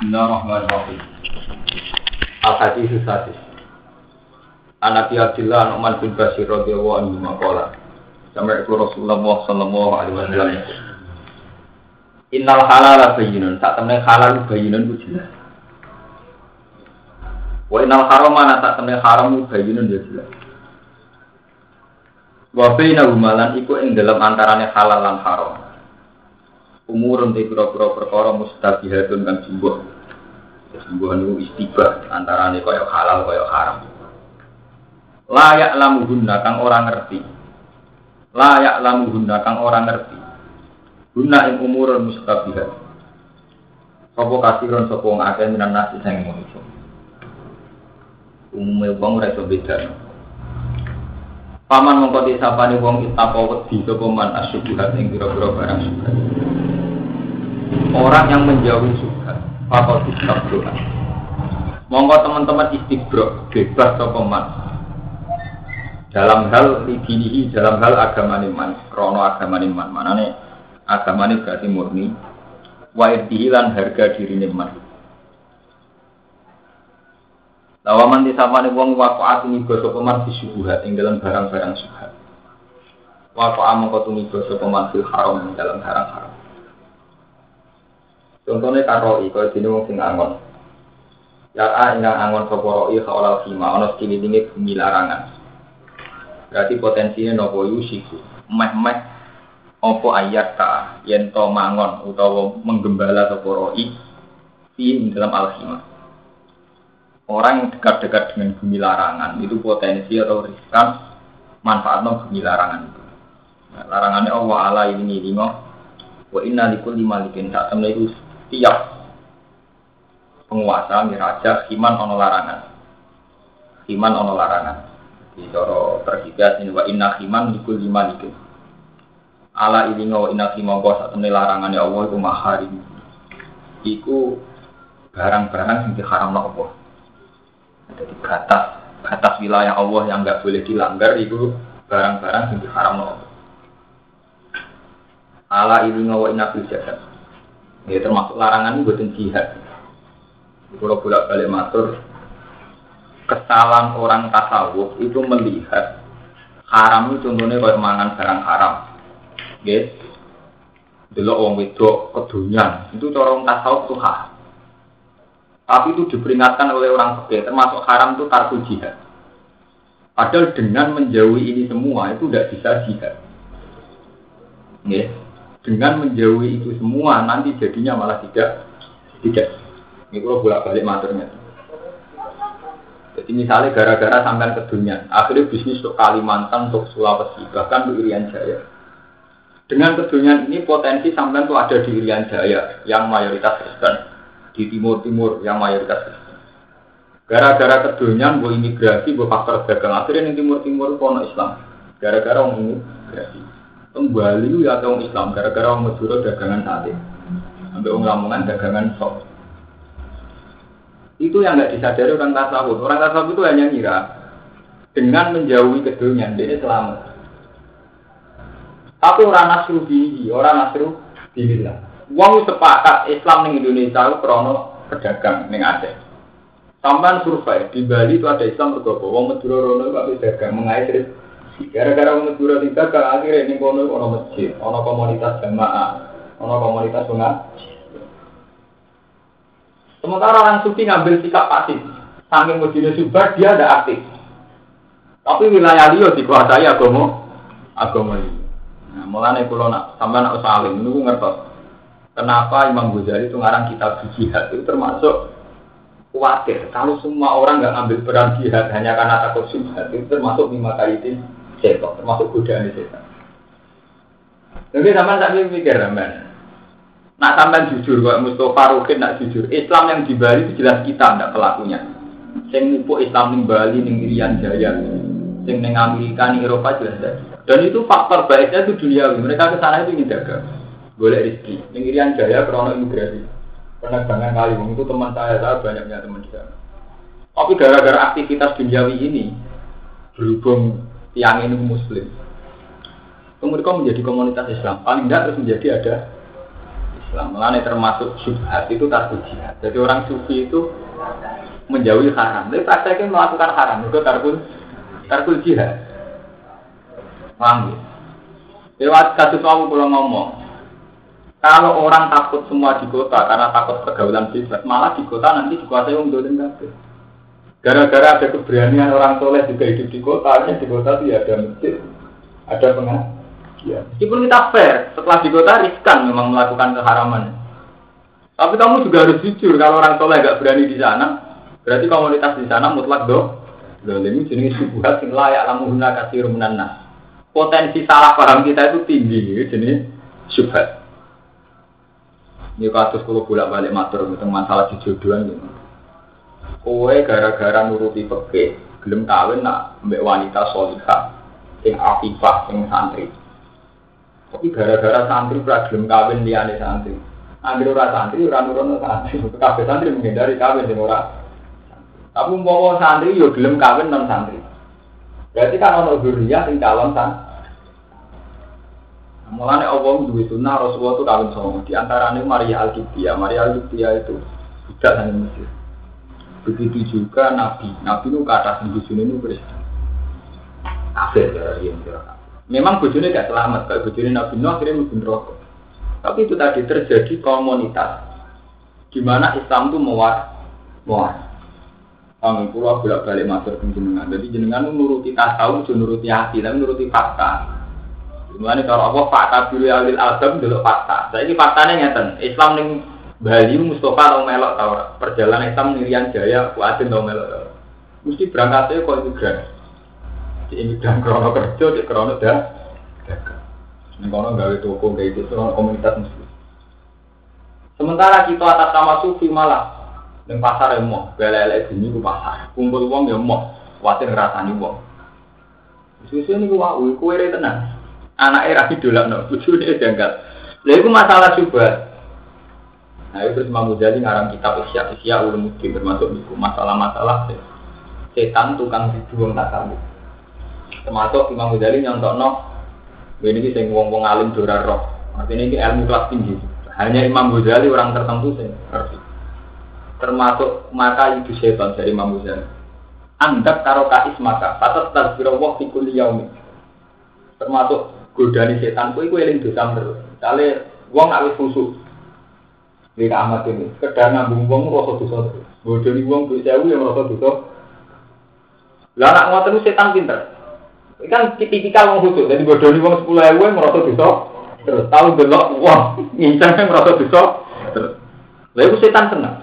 Bismillahirrahmanirrahim. Al-Hadis Sadis. Anak Abdullah Nu'man bin Basir radhiyallahu anhu maqala. Sampai itu Rasulullah sallallahu alaihi wasallam. Innal halala bayyinun, sak temne halal bayyinun ku jelas. Wa innal harama sak temne haram bayyinun ya jelas. Wa baina humalan iku ing dalam antarane halal lan haram. Umurun te pira-pira perkara mustabihatun kan jumbuh. Jumbuh niku istibah antarane kaya halal kaya haram. Layak lamuhunna kang ora ngerti. Layak lamuhunna kang ora ngerti. Guna ing umurun mustabihat. Sopo kasiron sopo ngakeh minan nasi sing manusa. Umume wong ora iso beda. Paman mongko disapani wong itako wedi sapa man asyubuhat ing pira-pira barang. Orang yang menjauhi syubhat, apa doa. Monggo teman-teman istibro bebas sapa man. Dalam hal lidinihi, dalam hal agama man, krono agama man, manane agama berarti murni. Wa lan harga diri man. Lawaman disapane wong waqa'at niga sapa man disubuhat ing dalam barang-barang subhat. Waqa'a mongko tumiba sapa man fil haram dalam barang haram. Contohnya karoi, kalau dini wong sing angon. Ya a ingkang angon sapa roi kaolal khima ana sekililinge bumi larangan. Berarti potensinya nopo yusiku. Meh-meh opo ayat ka yen to mangon utawa menggembala sapa roi fi dalam al-khimah orang yang dekat-dekat dengan bumi larangan itu potensi atau riskan manfaatnya bumi larangan itu. Nah, larangannya Allah Allah ini lima wa inna likul lima likin tak temen itu setiap penguasa miraja himan ono larangan. Himan ono larangan. Di coro tergigas ini wa inna himan likul lima likin ala ini wa inna himan bos tak temen larangannya Allah itu maharim iku barang-barang yang diharam Allah. Jadi batas batas wilayah Allah yang nggak boleh dilanggar itu barang-barang yang diharam Allah. Ala ini ngawa inabil jasad. Ya termasuk larangan buatin jihad. Kalau bolak balik matur, kesalahan orang tasawuf itu melihat haram itu contohnya kayak mangan barang haram. Guys, dulu orang wedok kedunyan itu orang tasawuf tuh haram. Tapi itu diperingatkan oleh orang fakir, termasuk haram itu tarku jihad. Padahal dengan menjauhi ini semua itu tidak bisa jihad. Ya. Dengan menjauhi itu semua nanti jadinya malah tidak tidak. Ini kalau bolak balik maturnya. Jadi misalnya gara-gara sampai ke dunia, akhirnya bisnis untuk Kalimantan, untuk Sulawesi, bahkan untuk Irian Jaya. Dengan kedunian ini potensi sampai itu ada di Irian Jaya yang mayoritas Kristen di timur-timur yang mayoritas Gara-gara kedonyan, bu imigrasi, bu faktor dagang akhirnya di timur-timur kono Islam. Gara-gara orang imigrasi. Kembali ya orang Islam, gara-gara orang Madura dagangan sate. Sampai orang Lamongan dagangan sok. Itu yang nggak disadari orang tasawuf. Orang tasawuf itu hanya ngira dengan menjauhi kedonyan, dia selamat. Tapi orang nasru diri, orang nasru diri lah. Wong sepakat Islam ning Indonesia itu krono pedagang ning Aceh. Sampai survei di Bali itu ada Islam bergopo. Wong Madura rono ada dagang mengais Gara-gara wong Madura tidak kan akhirnya ning kono ono masjid, ono komunitas jamaah, ono komunitas pengaji. Sementara orang sufi ngambil sikap pasif. Saking Medina Subah dia ada aktif. Tapi wilayah Lio dikuasai agama agama ini. Nah, mulane kula nak sampean nak saling niku ngertos. Kenapa Imam Ghazali itu ngarang kitab jihad itu termasuk khawatir kalau semua orang nggak ngambil peran jihad hanya karena takut syubhat itu termasuk lima kali setan termasuk godaan setan. Jadi sama tak mikir sampean. Nak sampean jujur kok Mustafa Rukin nak jujur. Islam yang di Bali itu jelas kita tidak pelakunya. Sing ngupuk Islam ning Bali ning Irian Jaya. Sing ning Amerika ning Eropa jelas. Dan itu faktor baiknya itu dunia. Mereka ke sana itu dagang boleh rezeki. Yang Irian Jaya krono imigrasi. Penerbangan kali itu teman saya, saya banyaknya teman saya. Tapi gara-gara aktivitas duniawi ini berhubung tiang ini muslim, kemudian menjadi komunitas Islam. Paling tidak terus menjadi ada Islam. Mulane termasuk syubhat itu tarku jihad. Jadi orang sufi itu menjauhi haram. Tapi prakteknya melakukan haram. Itu tarkul tarkul jihad. Paham ya? Lewat kasus kamu kalau ngomong, kalau orang takut semua di kota karena takut pergaulan bebas, malah di kota nanti dikuasai orang dolim kabeh. Gara-gara ada keberanian orang soleh juga hidup di kota, di kota itu ya ada masjid, ada pengajian. Meskipun kita fair, setelah di kota riskan memang melakukan keharaman. Tapi kamu juga harus jujur, kalau orang soleh gak berani di sana, berarti komunitas di sana mutlak do. Loh, ini jenis subuhat yang layak lamuhuna kasih rumunana. Potensi salah paham kita itu tinggi, jenis subhat. Ini kasus kalau bolak balik matur tentang masalah jodohan gitu. Kowe gara-gara nuruti peke, gelem kawin nak mbek wanita solihah, sing afifah, sing santri. Tapi gara-gara santri ora gelem kawin liyane santri. Ambil ora santri, ora nurono santri. Kabeh santri menghindari kawin sing ora. Tapi umpama santri yo gelem kawin non santri. Berarti kan ono zuriyah sing calon san. Mulane Allah duwe sunah Rasulullah itu kawin sama di antaranya Maria Al-Qibtiyah. Maria Al-Qibtiyah itu budak dari Mesir. Begitu juga Nabi. Nabi itu kata bujune ini Kristen. Kafir cara dia Memang bujune gak selamat. Kalau bujune Nabi Nuh akhirnya mungkin rokok. Tapi itu tadi terjadi komunitas di mana Islam itu mewar, mewar. Kami pulau bolak balik masuk ke jenengan. Jadi jenengan itu nuruti tasawuf, nuruti hati, tapi nuruti fakta. Gimana kalau apa fakta dulu alil album dulu fakta. Jadi faktanya nyata. Islam nih Bali Mustafa tau melok tau perjalanan hitam Nirian Jaya Kuatin tau melok tau mesti berangkatnya kok imigran di imigran krono kerja di krono dah ini kono gawe toko kayak gitu krono komunitas muslim. Sementara kita atas nama sufi malah di pasar yang mau belele gini ke pasar. Kumpul uang yang mau khawatir ngerasani uang susu ini gua kue tenang anak era hidup no lucu dia janggal. Lalu masalah juga Nah itu Imam Ghazali ngarang kitab Isya Isya Ulumuddin termasuk buku masalah-masalah setan tukang dibuang tasawuf. Termasuk Imam Ghazali nyontok no ini sing wong-wong alim dora roh. Artinya ini ilmu kelas tinggi. Hanya Imam Ghazali orang tertentu ngerti. Termasuk mata itu setan dari Imam Ghazali. Anggap karo kais maka patut tasbirullah fi kulli yaumin. Termasuk godani setan kuwi kuwi eling dosa terus. Kale wong awis khusuk Lika amat ini, sekedar ngambung wong rasa dosa. Bodoh ni wong duit sewu yang rasa dosa. Lah anak ngoten setan pinter. Kan tipikal wong khusus, jadi bodoh ni wong sepuluh ewu yang merasa dosa. Terus tahu delok wong ngincang yang merasa dosa. Lah itu setan senang.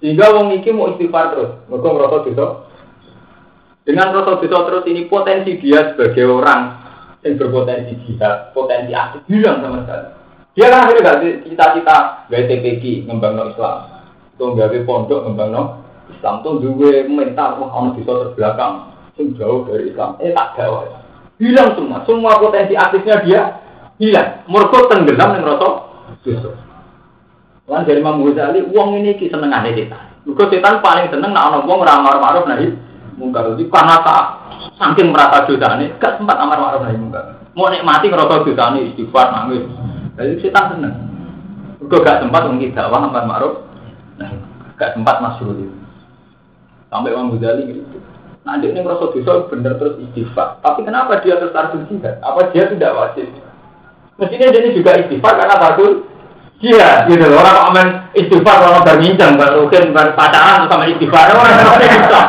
Sehingga wong iki mau istighfar terus, mereka merasa dosa. Dengan rasa dosa terus ini potensi dia sebagai orang yang berpotensi jihad, potensi aktif hilang sama sekali. Dia kan akhirnya gak cita-cita gak ngembang no Islam. Tuh gak pondok ngembang no Islam. Tuh dua mental wah orang bisa terbelakang. Sing jauh dari Islam. Eh tak jauh. Hilang semua. Semua potensi aktifnya dia hilang. Mereka tenggelam yang rosok. Lan dari Imam Ghazali, uang ini ki seneng aneh setan. Mereka setan paling seneng nak orang uang ramar maruf nahi mungkar. Jadi karena tak saking merasa dosa ini, gak sempat amar maruf nahi mungkar. Mau nikmati ngerasa dosa ini istighfar nangis. Jadi kita seneng. Gue gak sempat mungkin dakwah amar ma'ruf. Nah, gak sempat masuk itu. Sampai Imam Ghazali gitu. Nah, dia ini merasa dosa bener terus istighfar. Tapi kenapa dia terus tarjun jihad? Apa dia tidak wajib? Mestinya dia ini juga istighfar karena takut Iya, gitu loh. Orang komen istighfar orang berminjam, mungkin pacaran sama istighfar. Orang orang bisa.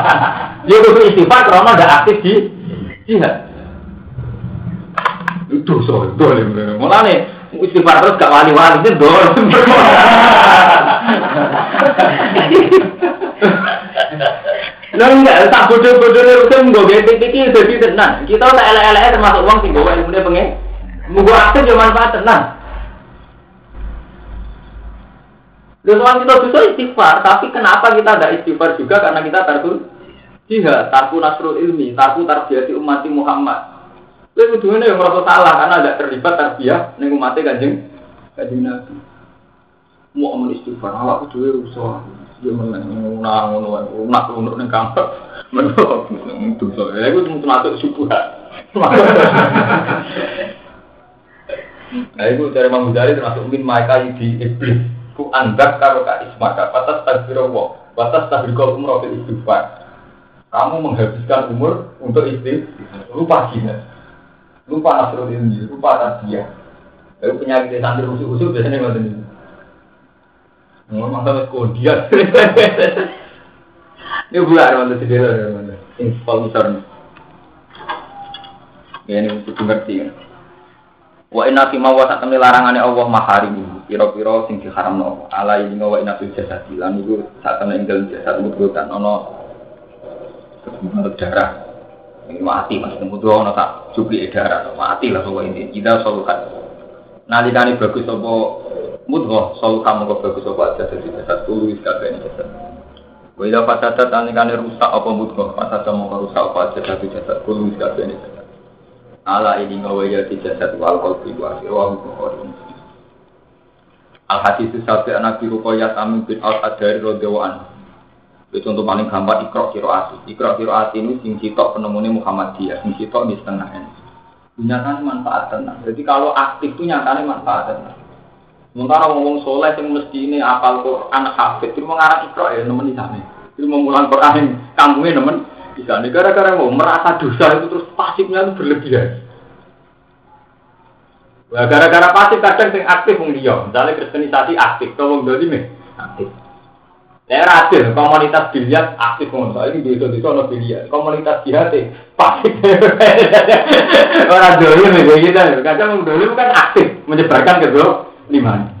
Dia butuh istighfar karena ada aktif di jihad. Itu so, itu Mulane istighfar terus gak wali-wali dor. Lalu enggak, tak bodoh-bodoh itu nggak gede pikir jadi tenang. Kita tak elek-elek termasuk uang sih, bawa ilmu dia pengen. Munggu aktif juga manfaat tenang. Lalu orang kita bisa istighfar, tapi kenapa kita tidak istighfar juga karena kita tarku jihad, tarku nasrul ilmi, tarku tarbiyati umat Muhammad. Itu kudunya yang merasa salah karena ada terlibat tarbiyah ning umate Kanjeng Kanjeng Nabi. Mau amun istighfar, awak kudu rusak. Dia menang ngono ngono nak ngono ning kamar. Menurut dosa. Ya iku termasuk subuhat. Nah itu dari Imam Ghazali termasuk min maika di iblis. Ku andak karo ka ismaka batas takbiro wa batas takbiro umroh istighfar. Kamu menghabiskan umur untuk istri lupa gina, lupa nasrul ilmi, lupa tadiyah. Lalu penyakit santri usul-usul biasanya nggak ini. Ngomong sampai kodian. Ini bulan mana sendiri. Install misalnya. Ya ini mesti ngerti kan. Wa inna fi ma wa sak larangane Allah maharimu. Pira-pira sing diharamno Allah. Ala ini wa inna fil jasad lan iku sak temne ing jasad mututan ana darah. Ini mati mas, mutu ana tak cupli darah, mati lah pokoknya ini. Kita solukan. Nalikane bagus apa mudghah solu kamu kok bagus apa aja jadi jasad tulu wis kabeh jasad. Wa ila fasadat anikane rusak apa mudghah fasada mau rusak apa aja jadi jasad tulu wis kabeh jasad. Ala ini ngawa ya jasad wal qalbi wa wa bukhari. Al hadis sabi anak biru koyat amin bin al adari rodewan. Itu contoh paling gampang ikro kiroati. Ikro kiroati ini sing sitok penemunya Muhammadiyah, sing sitok di setengah ini. Nyatanya manfaat tenang. Jadi kalau aktif itu nyatanya manfaat tenang. Sementara ngomong soleh yang mesti ini apal Quran hafid itu mengarang ikro ya nemen di sana. Itu mengulang Quran kampungnya nemen di sana. Gara-gara mau merasa dosa itu terus pasifnya itu berlebihan. Nah, gara-gara pasif kadang yang aktif wong dia, misalnya kristenisasi aktif, kalau wong doli aktif. Ya adil, komunitas biliar aktif wong ini di itu ono biliar, komunitas jihad pasif. Orang doli nih gitu, kadang doli kan aktif menyebarkan ke lima.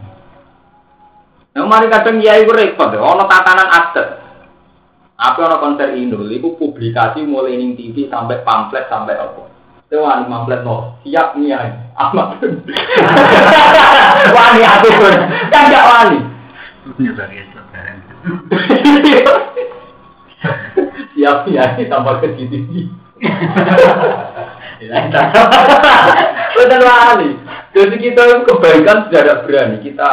Nah, mari kadang ya itu repot, ono tatanan adat. Apa ono konser Indul, itu publikasi mulai ning TV sampai pamflet sampai apa. Wani pamflet no, siap nih ya, amat. wani pun, kan gak wani. Siap ya, tambah ke TV. Betul wani. Jadi kita kebaikan sudah ada berani kita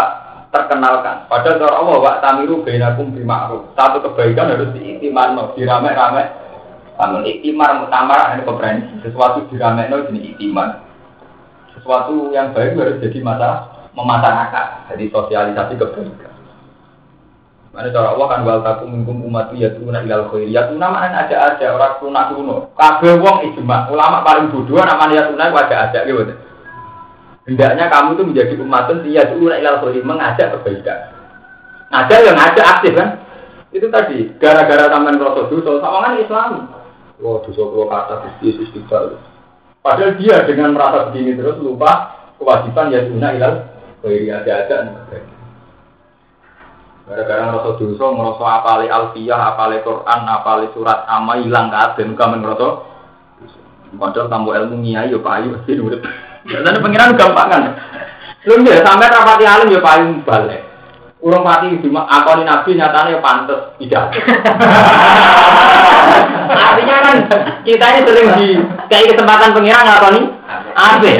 terkenalkan. Padahal kalau Allah wa tamiru bainakum bil ma'ruf. Satu kebaikan harus diiktiman, dirame-rame. Namun iktimar mutamar ini keberanian. Sesuatu dirame no jadi iktiman. Sesuatu yang baik harus jadi mata memasyarakat. Jadi sosialisasi kebaikan. Mana cara Allah kan wal takum minkum umat ya tuna ilal khair. Ya tuna mana ada aja orang tuna kuno. Kabeh wong ijma. Ulama paling bodoh namanya ya tuna wajah aja gitu. Hendaknya kamu itu menjadi umat ya dulu ilal khairi mengajak kebaikan. Ngajak yang ngajak aktif kan? Itu tadi gara-gara taman rasa dosa sama kan Islam. Wah dosa kalau kata Yesus istighfar. Padahal dia dengan merasa begini terus lupa kewajiban ya guna ilal khairi ada-ada Gara-gara ngerasa dosa, ngerasa apali alfiyah, apali Quran, apali surat ama hilang kabeh, muka ngerasa. Padahal tambah ilmu ngiyai yo payu sih urip. Jadi pengiran gampangan. Belum ya, sampai rapati alim ya paling balik. Urung pati di akoni nabi nyatanya ya pantes tidak. Artinya kan kita ini sering di kayak kesempatan pengiran ngakoni apa?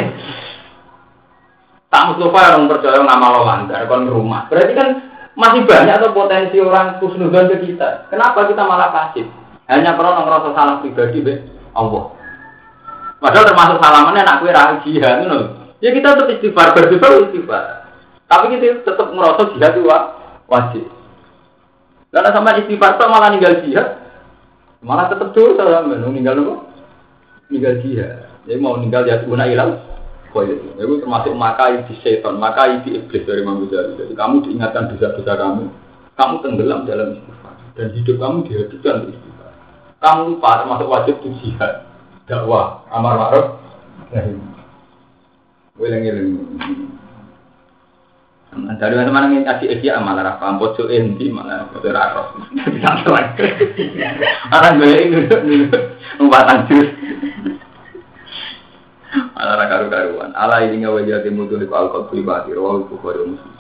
Tak Mustafa orang percaya ngamal langgar kon rumah. Berarti kan masih banyak atau potensi orang kusnudon ke kita. Kenapa kita malah pasif? Hanya karena ngerasa salah pribadi be Allah. Padahal termasuk salamannya anak kue rahi jihad itu. Ya kita tetap istighfar, berdua istighfar. Tapi kita tetap merasa jihad itu wajib. Karena sama istighfar itu malah ninggal jihad, malah tetap dosa sama ninggal apa? Ninggal jihad. Jadi mau ninggal ya guna ilal. Itu. Itu termasuk makai di setan, makai di iblis dari Imam Ghazali. Jadi kamu diingatkan dosa-dosa kamu, kamu tenggelam dalam istighfar dan hidup kamu dihabiskan istighfar. Kamu lupa termasuk wajib di jihad dakwah amar ma'ruf nahi Weleng-weleng. Dari mana mana ngaji aja malah rafa bojo endi malah bojo raros. Satu lagi. Orang gue ini numpatan jus. Malah karu-karuan. Ala ini nggak wajah timu tuh di alkohol pribadi. Rawal bukhari muslim.